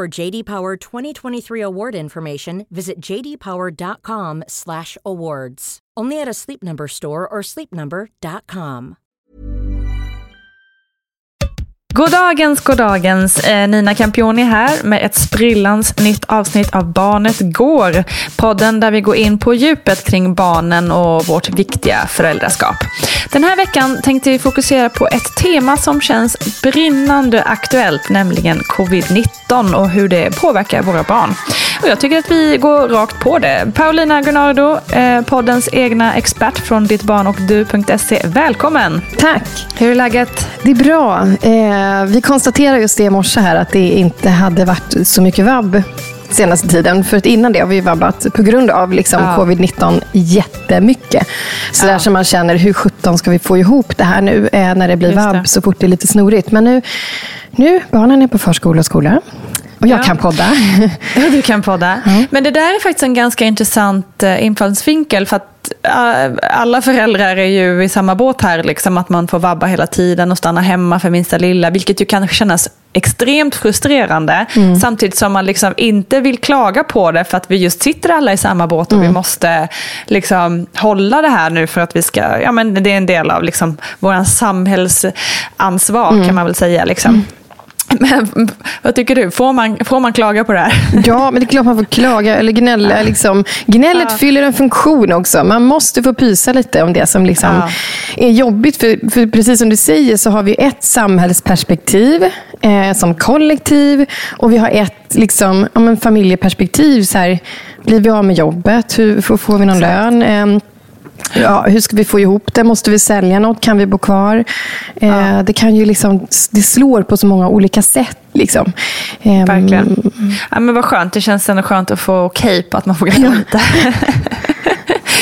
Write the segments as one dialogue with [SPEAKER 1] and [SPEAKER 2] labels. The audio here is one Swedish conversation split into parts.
[SPEAKER 1] For JD Power 2023 award information, visit jdpower.com/awards. Only at a Sleep Number store or sleepnumber.com.
[SPEAKER 2] Goddagens, goddagens. Eh, Nina Campioni här med ett sprillans nytt avsnitt av Barnet Går. Podden där vi går in på djupet kring barnen och vårt viktiga föräldraskap. Den här veckan tänkte vi fokusera på ett tema som känns brinnande aktuellt, nämligen covid-19 och hur det påverkar våra barn. Och jag tycker att vi går rakt på det. Paulina Gunnardo, eh, poddens egna expert från dittbarnochddu.se. Välkommen!
[SPEAKER 3] Tack!
[SPEAKER 2] Hur är läget?
[SPEAKER 3] Det är bra. Eh, vi konstaterade just det i morse här att det inte hade varit så mycket vabb senaste tiden. För att innan det har vi vabbat på grund av liksom
[SPEAKER 2] Ja.
[SPEAKER 3] covid-19 jättemycket. Så där som man känner, hur sjutton ska vi få ihop det här nu eh, när det blir
[SPEAKER 2] Just
[SPEAKER 3] vabb
[SPEAKER 2] det.
[SPEAKER 3] så fort det är lite snorigt. Men nu, nu barnen är på förskola och skola. Och jag
[SPEAKER 2] Ja.
[SPEAKER 3] kan podda.
[SPEAKER 2] Ja, du kan podda. Men det där är faktiskt en ganska intressant eh, infallsvinkel för att eh, alla föräldrar är ju i samma båt här, liksom, att man får vabba hela tiden och stanna hemma för minsta lilla, vilket ju kan kännas extremt frustrerande, samtidigt som man liksom inte vill klaga på det för att vi just sitter alla i samma båt och vi måste liksom hålla det här nu för att vi ska, ja men det är en del av liksom vår samhällsansvar kan man väl säga. Liksom. Men vad tycker du? Får man, får man klaga på det här?
[SPEAKER 3] Ja, men det är klart man får klaga eller gnälla. Liksom. Gnället fyller en funktion också. Man måste få pysa lite om det som liksom
[SPEAKER 2] Ja.
[SPEAKER 3] är jobbigt. För, för precis som du säger så har vi ett samhällsperspektiv eh, som kollektiv och vi har ett liksom, ja, familjeperspektiv. Så här, blir vi av med jobbet? Hur får, får vi någon lön? Eh, Ja, hur ska vi få ihop det? Måste vi sälja något? Kan vi bo kvar? Eh, Det kan ju liksom, det slår på så många olika sätt. Liksom. Ehm,
[SPEAKER 2] Verkligen. Ja, men vad skönt. Det känns ändå skönt att få okej på att man får gnälla lite.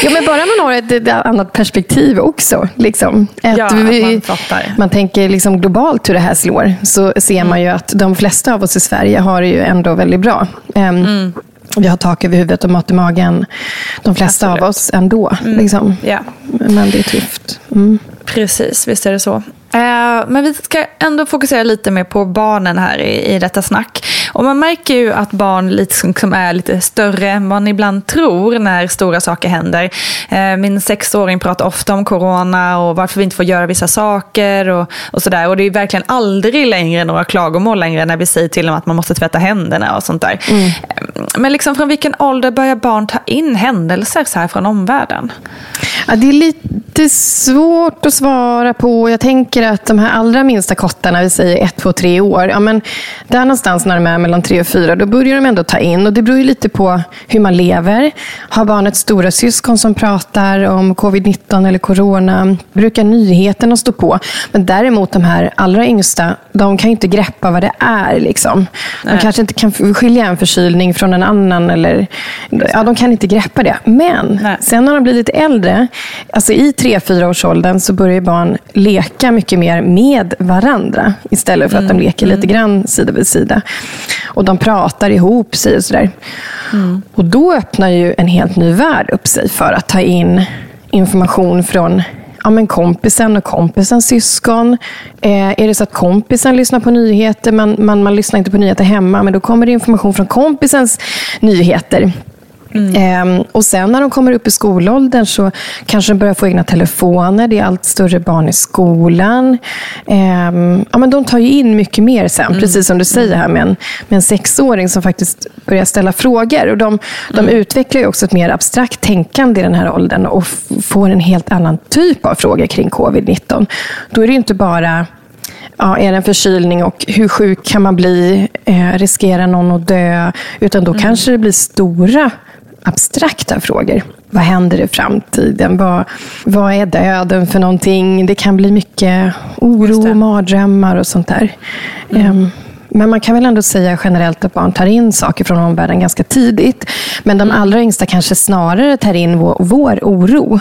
[SPEAKER 3] Ja, men bara man har ett, ett annat perspektiv också. Liksom. Att
[SPEAKER 2] Ja, att man
[SPEAKER 3] man tänker liksom globalt hur det här slår. Så ser man ju att de flesta av oss i Sverige har det ju ändå väldigt bra. Ehm,
[SPEAKER 2] Mm.
[SPEAKER 3] Vi har tak över huvudet och mat i magen. De flesta
[SPEAKER 2] Absolut.
[SPEAKER 3] av oss ändå. Liksom.
[SPEAKER 2] Ja.
[SPEAKER 3] Men det är tufft. Mm.
[SPEAKER 2] Precis, visst är det så. Eh, men vi ska ändå fokusera lite mer på barnen här i, i detta snack. Och man märker ju att barn liksom är lite större än man ibland tror när stora saker händer. Eh, min sexåring pratar ofta om corona och varför vi inte får göra vissa saker och, och sådär. Och det är verkligen aldrig längre några klagomål längre när vi säger till dem att man måste tvätta händerna och sånt där. Mm. Men liksom från vilken ålder börjar barn ta in händelser så här från omvärlden?
[SPEAKER 3] Ja, det är lite svårt att svara på. Jag tänker att de här allra minsta kottarna, vi säger ett, två, tre år, ja, men där någonstans när de är mellan tre och fyra, då börjar de ändå ta in. Och Det beror ju lite på hur man lever. Har barnet stora syskon som pratar om covid-19 eller corona, brukar nyheterna stå på. Men däremot de här allra yngsta, de kan ju inte greppa vad det är. Liksom. De kanske inte kan skilja en förkylning från en annan. Eller, ja, de kan inte greppa det. Men Nej. sen när de blir lite äldre, alltså i tre fyra års åldern så börjar barn leka mycket mer med varandra istället för att mm. de leker lite mm. grann sida vid sida. Och de pratar ihop sig och sådär. Mm. Och då öppnar ju en helt ny värld upp sig för att ta in information från ja, men kompisen och kompisens syskon. Eh, är det så att kompisen lyssnar på nyheter, men man, man lyssnar inte på nyheter hemma, men då kommer det information från kompisens nyheter. Mm. Ehm, och sen när de kommer upp i skolåldern så kanske de börjar få egna telefoner. Det är allt större barn i skolan. Ehm, ja, men de tar ju in mycket mer sen, mm. precis som du säger här med en, med en sexåring som faktiskt börjar ställa frågor. Och de, de mm. utvecklar ju också ett mer abstrakt tänkande i den här åldern och får en helt annan typ av frågor kring covid-19. Då är det inte bara ja, är det en förkylning och hur sjuk kan man bli? Eh, riskerar någon att dö? Utan då mm. kanske det blir stora abstrakta frågor. Vad händer i framtiden? Vad, vad är döden för någonting? Det kan bli mycket oro och mardrömmar och sånt där. Mm. Um, men man kan väl ändå säga generellt att barn tar in saker från omvärlden ganska tidigt. Men de mm. allra yngsta kanske snarare tar in vår, vår oro.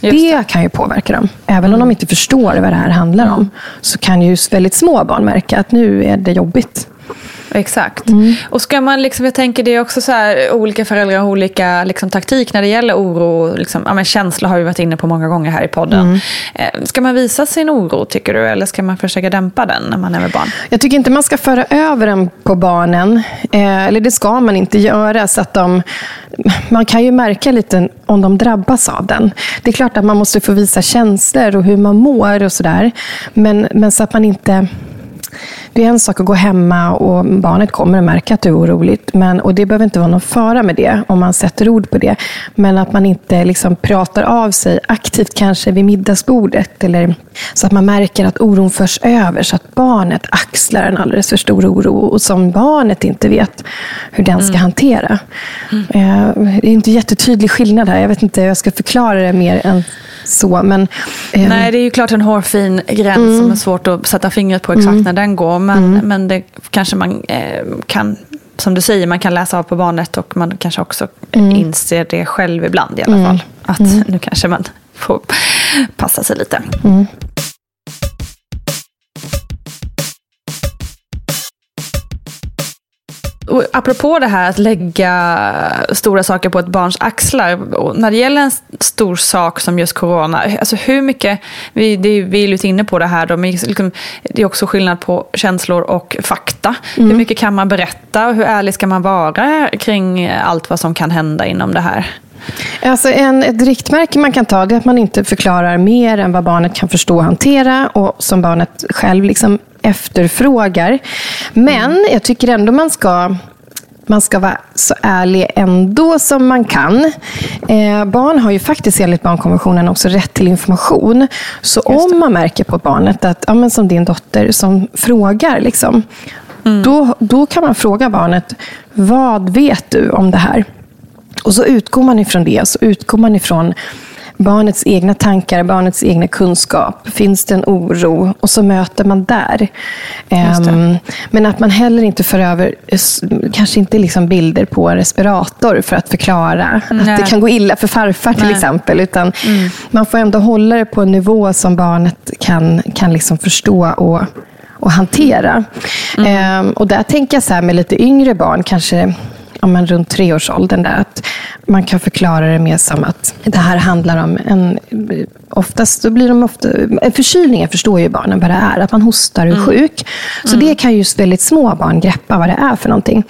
[SPEAKER 3] Det. det. kan ju påverka dem. Även mm. om de inte förstår vad det här handlar om, så kan ju väldigt små barn märka att nu är det jobbigt.
[SPEAKER 2] Exakt. Mm. Och ska man liksom, jag tänker det är också så här, olika föräldrar har olika liksom, taktik när det gäller oro. Liksom, ja, men känsla har vi varit inne på många gånger här i podden. Mm. Eh, ska man visa sin oro tycker du? Eller ska man försöka dämpa den när man är med barn?
[SPEAKER 3] Jag tycker inte man ska föra över den på barnen. Eh, eller det ska man inte göra. Så att de, man kan ju märka lite om de drabbas av den. Det är klart att man måste få visa känslor och hur man mår och sådär. Men, men så att man inte det är en sak att gå hemma och barnet kommer att märka att du är orolig. Men, och det behöver inte vara någon fara med det, om man sätter ord på det. Men att man inte liksom pratar av sig aktivt, kanske vid middagsbordet. Eller, så att man märker att oron förs över, så att barnet axlar en alldeles för stor oro och som barnet inte vet hur den ska mm. hantera. Mm. Det är inte jättetydlig skillnad här. Jag vet inte hur jag ska förklara det mer än så. Men,
[SPEAKER 2] eh, Nej, det är ju klart en hårfin gräns mm. som är svårt att sätta fingret på exakt mm. när den går. Men, mm. men det kanske man eh, kan, som du säger, man kan läsa av på barnet och man kanske också mm. inser det själv ibland i alla mm. fall. Att mm. nu kanske man får passa sig lite. Och apropå det här att lägga stora saker på ett barns axlar. när det gäller en stor sak som just corona. Alltså hur mycket, vi, det, vi är lite inne på det här. Då, men liksom, det är också skillnad på känslor och fakta. Mm. Hur mycket kan man berätta och hur ärlig ska man vara kring allt vad som kan hända inom det här?
[SPEAKER 3] Alltså en, ett riktmärke man kan ta är att man inte förklarar mer än vad barnet kan förstå och hantera och som barnet själv liksom efterfrågar. Men jag tycker ändå man ska man ska vara så ärlig ändå som man kan. Eh, barn har ju faktiskt enligt barnkonventionen också rätt till information. Så om man märker på barnet att, ja, men som din dotter som frågar, liksom, mm. då, då kan man fråga barnet, vad vet du om det här? Och så utgår man ifrån det. Så utgår man ifrån barnets egna tankar, barnets egna kunskap. Finns det en oro? Och så möter man där. Um, men att man heller inte för över, kanske inte liksom bilder på respirator för att förklara Nej. att det kan gå illa för farfar till Nej. exempel. Utan mm. man får ändå hålla det på en nivå som barnet kan, kan liksom förstå och, och hantera. Mm. Um, och där tänker jag så här med lite yngre barn, kanske ja, men runt treårsåldern. Där, att man kan förklara det mer som att det här handlar om en... Oftast då blir de ofta... Förkylningar förstår ju barnen vad det är. Att man hostar och är sjuk. Så det kan just väldigt små barn greppa vad det är för någonting.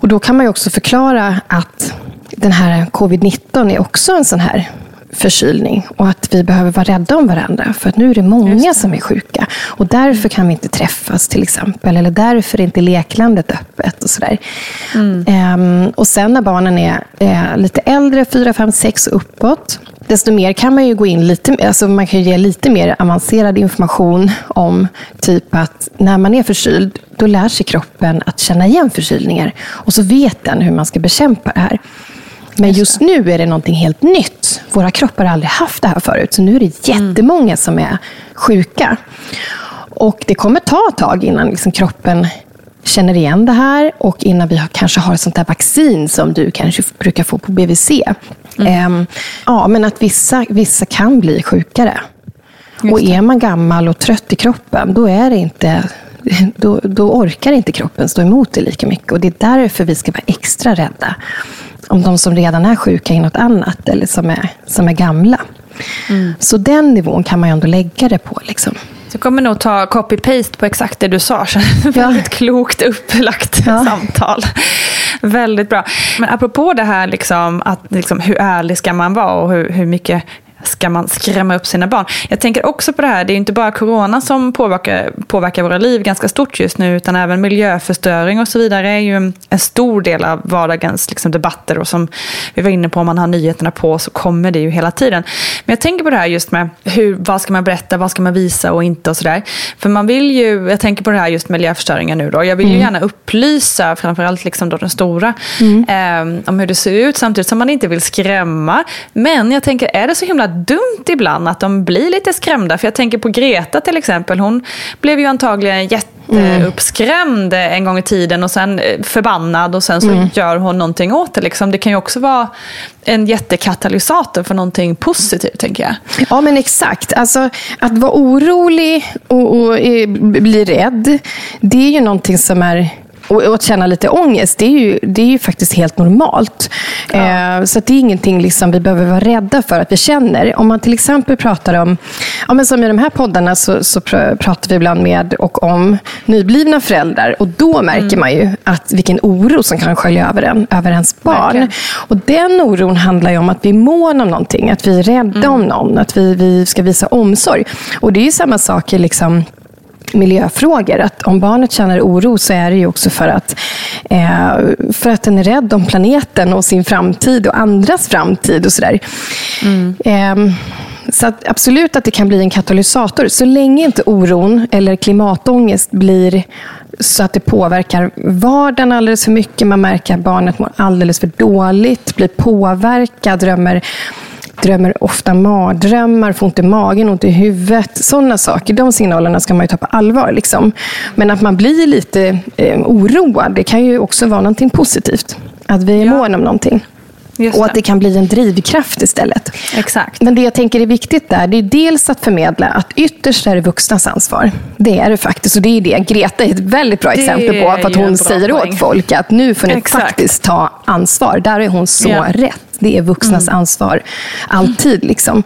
[SPEAKER 3] Och då kan man ju också förklara att den här covid-19 är också en sån här förkylning och att vi behöver vara rädda om varandra. För att nu är det många som är sjuka och därför kan vi inte träffas till exempel. Eller därför är inte leklandet öppet och sådär. Mm. Ehm, och sen när barnen är eh, lite äldre, 4, 5, 6 och uppåt, desto mer kan man ju gå in lite, alltså man kan ge lite mer avancerad information om typ att när man är förkyld, då lär sig kroppen att känna igen förkylningar. Och så vet den hur man ska bekämpa det här. Men just nu är det någonting helt nytt. Våra kroppar har aldrig haft det här förut. Så nu är det jättemånga som är sjuka. Och det kommer ta ett tag innan liksom kroppen känner igen det här och innan vi kanske har ett sånt där vaccin som du kanske brukar få på BVC. Mm. Ehm, ja, men att vissa, vissa kan bli sjukare. och är man gammal och trött i kroppen, då är det inte då, då orkar inte kroppen stå emot det lika mycket. Och det är därför vi ska vara extra rädda om de som redan är sjuka i något annat eller som är, som är gamla. Mm. Så den nivån kan man ju ändå lägga det på. Liksom.
[SPEAKER 2] Jag kommer nog ta copy-paste på exakt det du sa. Så ja. Väldigt klokt upplagt ja. samtal. Väldigt bra. Men apropå det här, liksom, att, liksom, hur ärlig ska man vara och hur, hur mycket ska man skrämma upp sina barn? Jag tänker också på det här, det är inte bara corona som påverkar, påverkar våra liv ganska stort just nu, utan även miljöförstöring och så vidare är ju en stor del av vardagens liksom, debatter. Och som vi var inne på, om man har nyheterna på så kommer det ju hela tiden. Men jag tänker på det här just med hur, vad ska man berätta, vad ska man visa och inte och sådär. För man vill ju, jag tänker på det här just miljöförstöringen nu då, jag vill ju mm. gärna upplysa, framförallt liksom då den stora, mm. eh, om hur det ser ut, samtidigt som man inte vill skrämma. Men jag tänker, är det så himla dumt ibland att de blir lite skrämda. För jag tänker på Greta till exempel. Hon blev ju antagligen jätteuppskrämd mm. en gång i tiden och sen eh, förbannad och sen så mm. gör hon någonting åt det. Liksom. Det kan ju också vara en jättekatalysator för någonting positivt, tänker jag.
[SPEAKER 3] Ja, men exakt. Alltså, att vara orolig och, och, och eh, bli rädd, det är ju någonting som är och, att känna lite ångest, det är ju, det är ju faktiskt helt normalt. Ja. Eh, så det är ingenting liksom vi behöver vara rädda för att vi känner. Om man till exempel pratar om, ja, men som i de här poddarna så, så pratar vi ibland med och om nyblivna föräldrar. Och då märker mm. man ju att vilken oro som kan skölja över en, över ens barn. Verkligen. Och den oron handlar ju om att vi är mån om någonting, att vi är rädda mm. om någon, att vi, vi ska visa omsorg. Och det är ju samma sak i liksom miljöfrågor. Att om barnet känner oro så är det ju också för att, eh, för att den är rädd om planeten och sin framtid och andras framtid och sådär. Mm. Eh, så att absolut att det kan bli en katalysator. Så länge inte oron eller klimatångest blir så att det påverkar vardagen alldeles för mycket. Man märker att barnet mår alldeles för dåligt, blir påverkad, drömmer drömmer ofta mardrömmar, får ont i magen, ont i huvudet. Sådana saker. De signalerna ska man ju ta på allvar. Liksom. Men att man blir lite eh, oroad, det kan ju också vara någonting positivt. Att vi är ja. mån om någonting. och att det kan bli en drivkraft istället.
[SPEAKER 2] Exakt.
[SPEAKER 3] Men det jag tänker är viktigt där, det är dels att förmedla att ytterst är det vuxnas ansvar. Det är det faktiskt. Och det är det Greta är ett väldigt bra det exempel på. För att hon säger poäng. åt folk att nu får ni Exakt. faktiskt ta ansvar. Där är hon så ja. rätt. Det är vuxnas mm. ansvar, alltid. Liksom.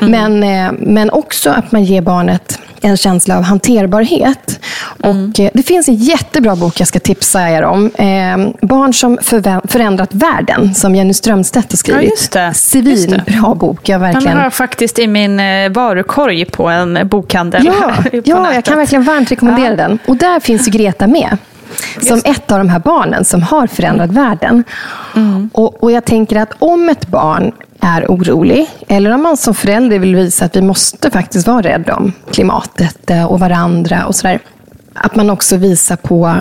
[SPEAKER 3] Mm. Men, eh, men också att man ger barnet en känsla av hanterbarhet. Mm. Och, eh, det finns en jättebra bok jag ska tipsa er om. Eh, Barn som förändrat världen, som Jenny Strömstedt har skrivit. Ja,
[SPEAKER 2] just det.
[SPEAKER 3] Svinbra bok. Jag verkligen...
[SPEAKER 2] Den har jag faktiskt i min varukorg på en bokhandel.
[SPEAKER 3] Ja, ja jag kan verkligen varmt rekommendera ja. den. Och där finns Greta med som ett av de här barnen som har förändrat världen. Mm. Och, och jag tänker att om ett barn är orolig, eller om man som förälder vill visa att vi måste faktiskt vara rädda om klimatet eh, och varandra och sådär. Att man också visar på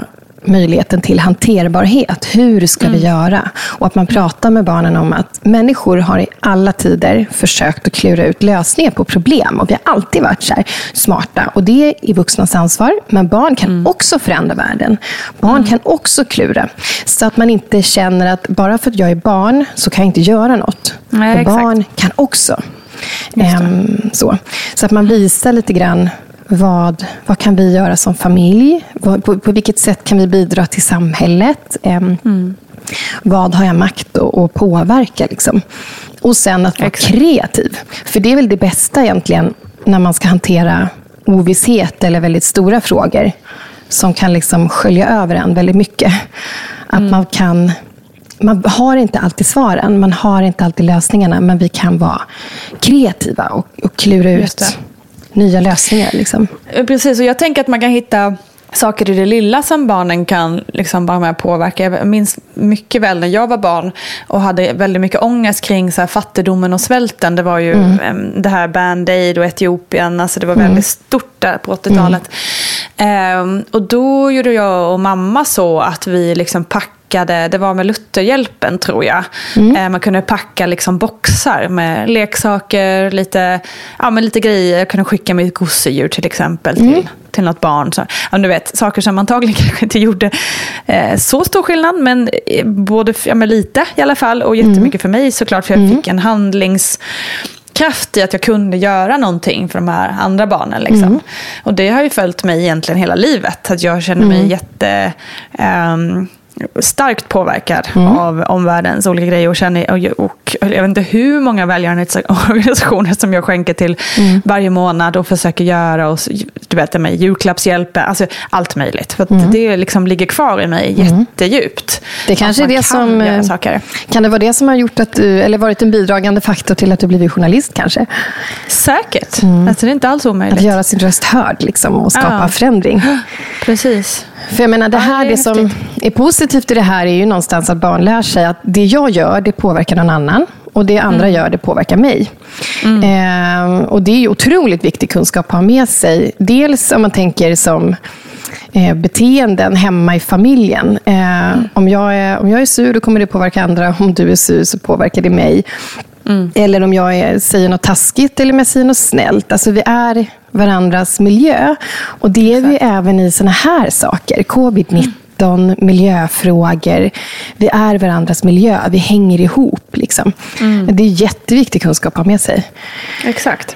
[SPEAKER 3] möjligheten till hanterbarhet. Hur ska mm. vi göra? Och att man pratar med barnen om att människor har i alla tider försökt att klura ut lösningar på problem. Och vi har alltid varit så smarta. Och det är vuxnas ansvar. Men barn kan mm. också förändra världen. Barn mm. kan också klura. Så att man inte känner att bara för att jag är barn så kan jag inte göra något. Nej, barn kan också. Um, så. så att man visar lite grann vad, vad kan vi göra som familj? På, på, vilket sätt kan vi bidra till samhället? Um, mm. vad har jag makt att, påverka? Liksom. Och sen att vara
[SPEAKER 2] Exakt.
[SPEAKER 3] kreativ. För det är väl det bästa egentligen när man ska hantera ovisshet eller väldigt stora frågor som kan liksom skölja över en väldigt mycket. Att
[SPEAKER 2] Mm.
[SPEAKER 3] man kan man har inte alltid svaren, man har inte alltid lösningarna, men vi kan vara kreativa och, och klura ut. Nya lösningar. Liksom.
[SPEAKER 2] Eh, Precis, och jag tänker att man kan hitta saker i det lilla som barnen kan liksom vara med och påverka. Jag minns mycket väl när jag var barn och hade väldigt mycket ångest kring så här fattigdomen och svälten. Det var ju em, det här Band Aid och Etiopien, alltså det var väldigt stort där på 80-talet. Ehm, och då gjorde jag och mamma så att vi liksom packade det var med Lutherhjälpen tror jag. Eh, Man kunde packa liksom boxar med leksaker, lite, ja, men lite grejer. Jag kunde skicka mitt gosedjur till exempel till, till något barn. Så, ja, du vet, saker som antagligen kanske inte gjorde eh, så stor skillnad, men eh, både ja, men lite i alla fall och jättemycket för mig såklart. För jag fick en handlings kraft i att jag kunde göra någonting för de här andra barnen. Liksom. Och det har ju följt mig egentligen hela livet. Att jag känner mig jätte... ehm, starkt påverkad av omvärldens olika grejer och, känner, och, och jag vet inte hur många välgörenhetsorganisationer som jag skänker till varje månad och försöker göra och du vet med julklappshjälpen, alltså allt möjligt. För att det liksom ligger kvar i mig jättedjupt.
[SPEAKER 3] Det kanske är det
[SPEAKER 2] kan
[SPEAKER 3] som... eh. Kan det vara det som har gjort att du, eller varit en bidragande faktor till att du blivit journalist kanske?
[SPEAKER 2] Säkert. Alltså, det är inte alls omöjligt.
[SPEAKER 3] Att göra sin röst hörd liksom, och skapa
[SPEAKER 2] Ja.
[SPEAKER 3] förändring.
[SPEAKER 2] Precis.
[SPEAKER 3] För jag menar, det,
[SPEAKER 2] Ja,
[SPEAKER 3] här,
[SPEAKER 2] det är
[SPEAKER 3] det, som är positivt i det här är ju någonstans att barn lär sig att det jag gör, det påverkar någon annan. Och det andra gör, det påverkar mig. Ehm, och det är ju otroligt viktig kunskap att ha med sig. Dels om man tänker som eh, beteenden hemma i familjen. Eh, om, jag är, om jag är sur, då kommer det påverka andra. Om du är sur, så påverkar det mig. Eller om jag är, säger något taskigt eller om jag säger något snällt. Alltså vi är varandras miljö. Och det är vi även i såna här saker. Covid-19, miljöfrågor. Vi är varandras miljö. Vi hänger ihop. Liksom. Det är jätteviktig kunskap att ha med sig.
[SPEAKER 2] Exakt.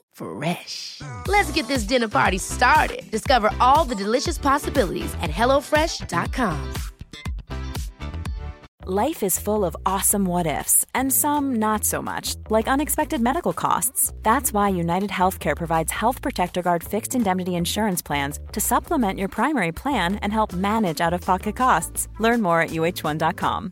[SPEAKER 4] Fresh. Let's get this dinner party started. Discover all the delicious possibilities at hellofresh.com.
[SPEAKER 5] Life is full of awesome what ifs, and some not so much, like unexpected medical costs. That's why United Healthcare provides Health Protector Guard fixed indemnity insurance plans to supplement your primary plan and help manage out of pocket costs. Learn more at uh1.com.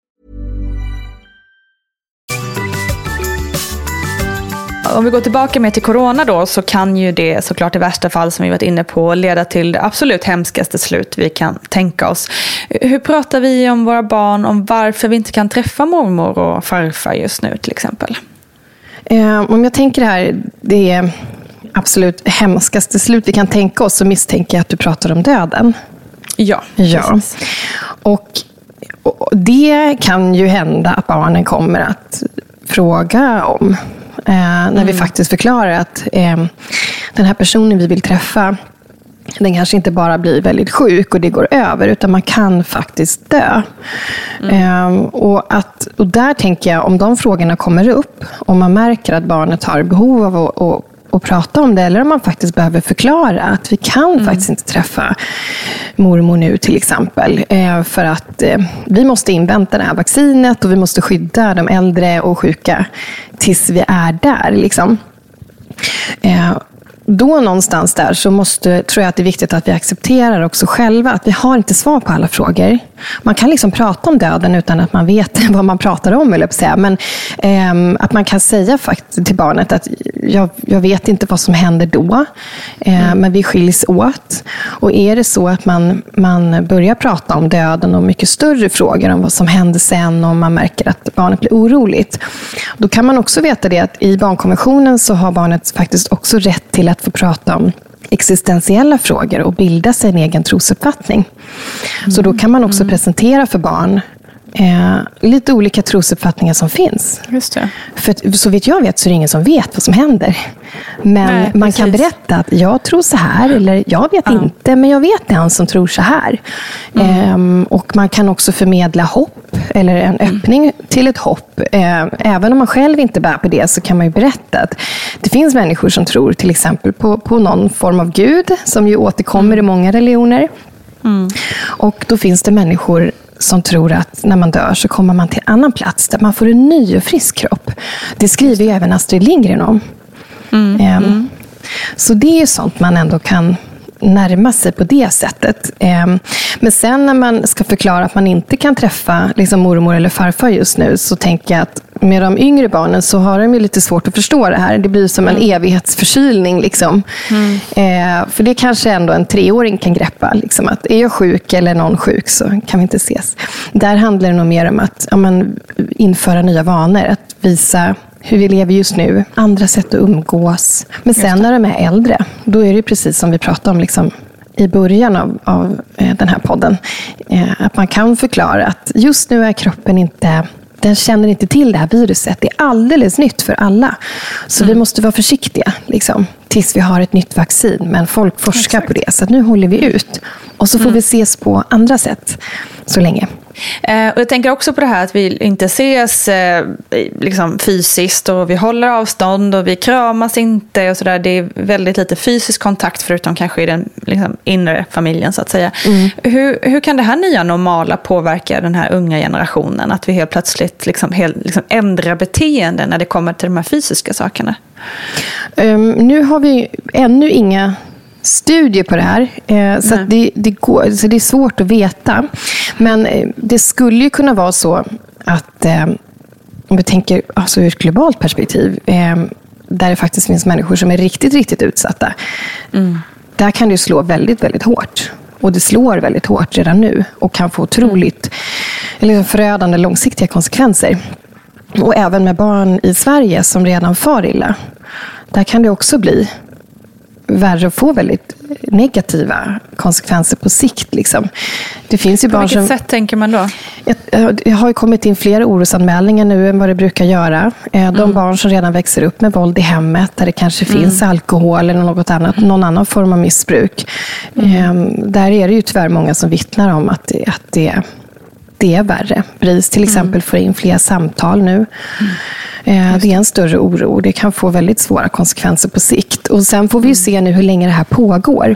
[SPEAKER 2] Om vi går tillbaka med till corona då så kan ju det såklart i värsta fall som vi varit inne på leda till det absolut hemskaste slut vi kan tänka oss. Hur pratar vi om våra barn om varför vi inte kan träffa mormor och farfar just nu till exempel?
[SPEAKER 3] Eh, om jag tänker här, det är absolut hemskaste slut vi kan tänka oss så misstänker jag att du pratar om döden.
[SPEAKER 2] Ja,
[SPEAKER 3] ja. Och, och det kan ju hända att barnen kommer att fråga om. Eh, när mm. vi faktiskt förklarar att eh, den här personen vi vill träffa, den kanske inte bara blir väldigt sjuk och det går över, utan man kan faktiskt dö. Mm. Eh, och, att, och där tänker jag, om de frågorna kommer upp, och man märker att barnet har behov av att, att och prata om det. Eller om man faktiskt behöver förklara att vi kan mm. faktiskt inte träffa mormor nu till exempel. Eh, för att eh, vi måste invänta det här vaccinet och vi måste skydda de äldre och sjuka tills vi är där. Liksom. Eh, då någonstans där så måste, tror jag att det är viktigt att vi accepterar också själva att vi har inte svar på alla frågor. Man kan liksom prata om döden utan att man vet vad man pratar om, eller säga. Men eh, att man kan säga faktiskt till barnet att jag, jag vet inte vad som händer då, eh, mm. men vi skiljs åt. Och är det så att man, man börjar prata om döden och mycket större frågor om vad som händer sen och man märker att barnet blir oroligt, då kan man också veta det att i barnkonventionen så har barnet faktiskt också rätt till att få prata om existentiella frågor och bilda sig en egen trosuppfattning. Mm. Så då kan man också mm. presentera för barn eh, lite olika trosuppfattningar som finns.
[SPEAKER 2] Just det.
[SPEAKER 3] För så vitt jag vet så är det ingen som vet vad som händer. Men Nej, man kan berätta att jag tror så här, eller jag vet ja. inte, men jag vet en som tror så här. Mm. Eh, och man kan också förmedla hopp, eller en mm. öppning mm. till ett hopp. Eh, även om man själv inte bär på det, så kan man ju berätta att det finns människor som tror till exempel på, på någon form av Gud, som ju återkommer mm. i många religioner. Mm. Och då finns det människor som tror att när man dör så kommer man till en annan plats där man får en ny och frisk kropp. Det skriver ju även Astrid Lindgren om. Mm, um, mm. Så det är sånt man ändå kan närma sig på det sättet. Ehm, men sen när man ska förklara att man inte kan träffa liksom mormor eller farfar just nu, så tänker jag att med de yngre barnen så har de ju lite svårt att förstå det här. Det blir som en mm. evighetsförkylning. Liksom. Mm. Eh, för det kanske ändå en treåring kan greppa. Liksom, att är jag sjuk eller någon sjuk så kan vi inte ses. Där handlar det nog mer om att ja, men, införa nya vanor. Att visa hur vi lever just nu, andra sätt att umgås. Men sen när de är äldre, då är det precis som vi pratade om liksom, i början av, av eh, den här podden. Eh, att man kan förklara att just nu är kroppen inte den känner inte till det här viruset. Det är alldeles nytt för alla. Så mm. vi måste vara försiktiga liksom, tills vi har ett nytt vaccin. Men folk forskar Exakt. på det, så nu håller vi ut. Och så får mm. vi ses på andra sätt så länge.
[SPEAKER 2] Eh, och jag tänker också på det här att vi inte ses eh, liksom fysiskt och vi håller avstånd och vi kramas inte och sådär. Det är väldigt lite fysisk kontakt förutom kanske i den liksom, inre familjen så att säga. Mm. Hur, hur kan det här nya normala påverka den här unga generationen? Att vi helt plötsligt liksom, helt, liksom ändrar beteende när det kommer till de här fysiska sakerna?
[SPEAKER 3] Um, nu har vi ännu inga studier på det här. Eh, så det, det, går, så det är svårt att veta. Men eh, det skulle ju kunna vara så att, eh, om vi tänker alltså ur ett globalt perspektiv, där det faktiskt finns människor som är riktigt, riktigt utsatta. Mm. Där kan det slå väldigt, väldigt hårt. Och det slår väldigt hårt redan nu och kan få otroligt eller förödande långsiktiga konsekvenser. Och även med barn i Sverige som redan far illa. Där kan det också bli värre och få väldigt negativa konsekvenser på sikt. Liksom.
[SPEAKER 2] Det finns ju på barn vilket som, sätt tänker man då?
[SPEAKER 3] Det har ju kommit in fler orosanmälningar nu än vad det brukar göra. Eh, de mm. barn som redan växer upp med våld i hemmet, där det kanske mm. finns alkohol eller något annat, någon annan form av missbruk. Mm. Ehm, där är det ju tyvärr många som vittnar om att det, att det, det är värre. BRIS till mm. exempel får in fler samtal nu. Mm. Eh, det är en större oro. Det kan få väldigt svåra konsekvenser på sikt. Och Sen får vi ju se nu hur länge det här pågår.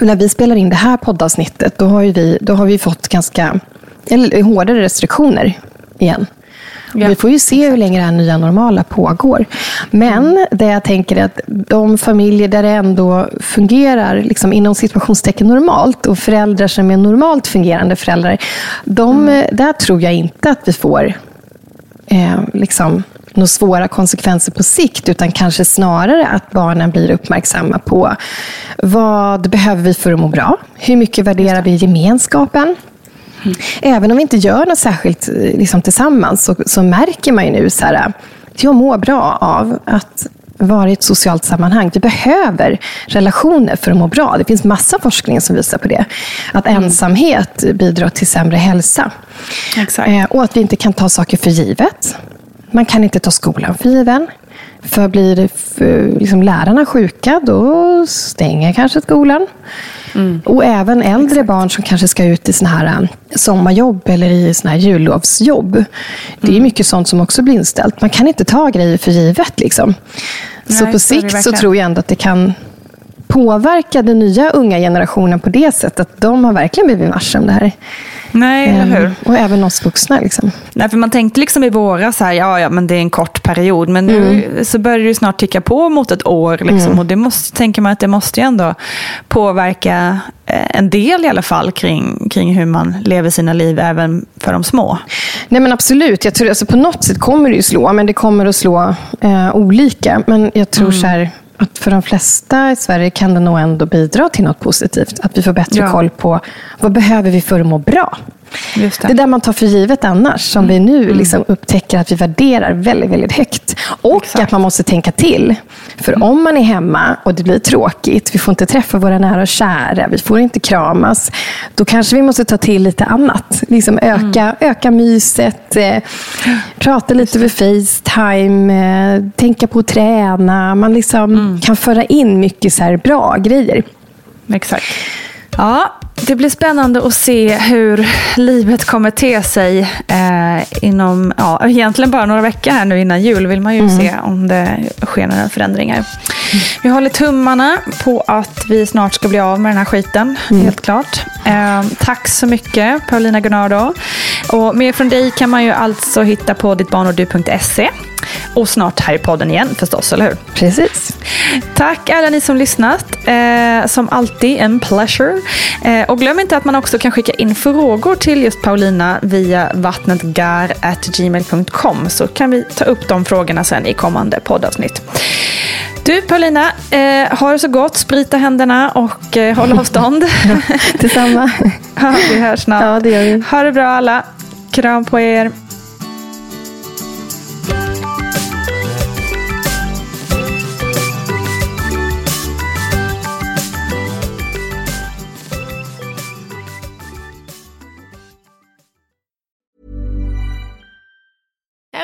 [SPEAKER 3] Och när vi spelar in det här poddavsnittet, då har, vi, då har vi fått ganska eller, hårdare restriktioner igen. Ja. Vi får ju se hur länge det här nya normala pågår. Men det jag tänker är att de familjer där det ändå fungerar liksom inom situationstecken normalt och föräldrar som är normalt fungerande föräldrar, de, mm. där tror jag inte att vi får eh, liksom, några svåra konsekvenser på sikt, utan kanske snarare att barnen blir uppmärksamma på vad behöver vi för att må bra? Hur mycket värderar vi gemenskapen? Mm. Även om vi inte gör något särskilt liksom, tillsammans så, så märker man ju nu så här, att jag mår bra av att vara i ett socialt sammanhang. Vi behöver relationer för att må bra. Det finns massa forskning som visar på det. Att mm. ensamhet bidrar till sämre hälsa.
[SPEAKER 2] Eh,
[SPEAKER 3] och att vi inte kan ta saker för givet. Man kan inte ta skolan för given. För blir för, liksom, lärarna sjuka, då stänger kanske skolan. Mm. Och även äldre Exakt. barn som kanske ska ut i såna här äh, sommarjobb eller i såna här jullovsjobb. Det är mm. mycket sånt som också blir inställt. Man kan inte ta grejer för givet. Liksom. Nej, så på sikt så tror jag ändå att det kan påverka den nya unga generationen på det sättet att de har verkligen blivit varse om det här.
[SPEAKER 2] Nej, eller ehm, hur?
[SPEAKER 3] Och även oss vuxna. Liksom.
[SPEAKER 2] Nej, för man tänkte liksom i våras, här, ja, ja, men det är en kort period. Men nu mm. så börjar det snart ticka på mot ett år. Liksom, mm. Och det måste, tänker man att det måste ju ändå påverka eh, en del i alla fall kring, kring hur man lever sina liv även för de små.
[SPEAKER 3] Nej men absolut, jag tror, alltså, på något sätt kommer det ju slå, men det kommer att slå eh, olika. Men jag tror mm. så här, att för de flesta i Sverige kan det nog ändå bidra till något positivt. Att vi får bättre ja. koll på vad behöver vi för att må bra. Det. det där man tar för givet annars, som mm. vi nu mm. liksom upptäcker att vi värderar väldigt, väldigt högt. Och Exakt. att man måste tänka till. För mm. om man är hemma och det blir tråkigt, vi får inte träffa våra nära och kära, vi får inte kramas, då kanske vi måste ta till lite annat. Liksom öka, mm. öka myset, eh, prata lite över Facetime, eh, tänka på att träna. Man liksom mm. kan föra in mycket så bra grejer.
[SPEAKER 2] Exakt. Ja, det blir spännande att se hur livet kommer te sig eh, inom, ja, egentligen bara några veckor här nu innan jul vill man ju mm. se om det sker några förändringar. Vi håller tummarna på att vi snart ska bli av med den här skiten, mm. helt klart. Eh, tack så mycket Paulina Gunnardo. Och mer från dig kan man ju alltså hitta på dittbarnordu.se. Och snart här i podden igen förstås, eller hur?
[SPEAKER 3] Precis.
[SPEAKER 2] Tack alla ni som lyssnat. Eh, som alltid en pleasure. Eh, och glöm inte att man också kan skicka in frågor till just Paulina via vattnetgar.gmail.com så kan vi ta upp de frågorna sen i kommande poddavsnitt. Du Paulina, eh, ha det så gott, sprita händerna och eh, håll avstånd.
[SPEAKER 3] Detsamma.
[SPEAKER 2] ja, vi hörs snart.
[SPEAKER 3] Ja, det gör vi.
[SPEAKER 2] Ha det bra alla. Kram på er.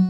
[SPEAKER 4] thank you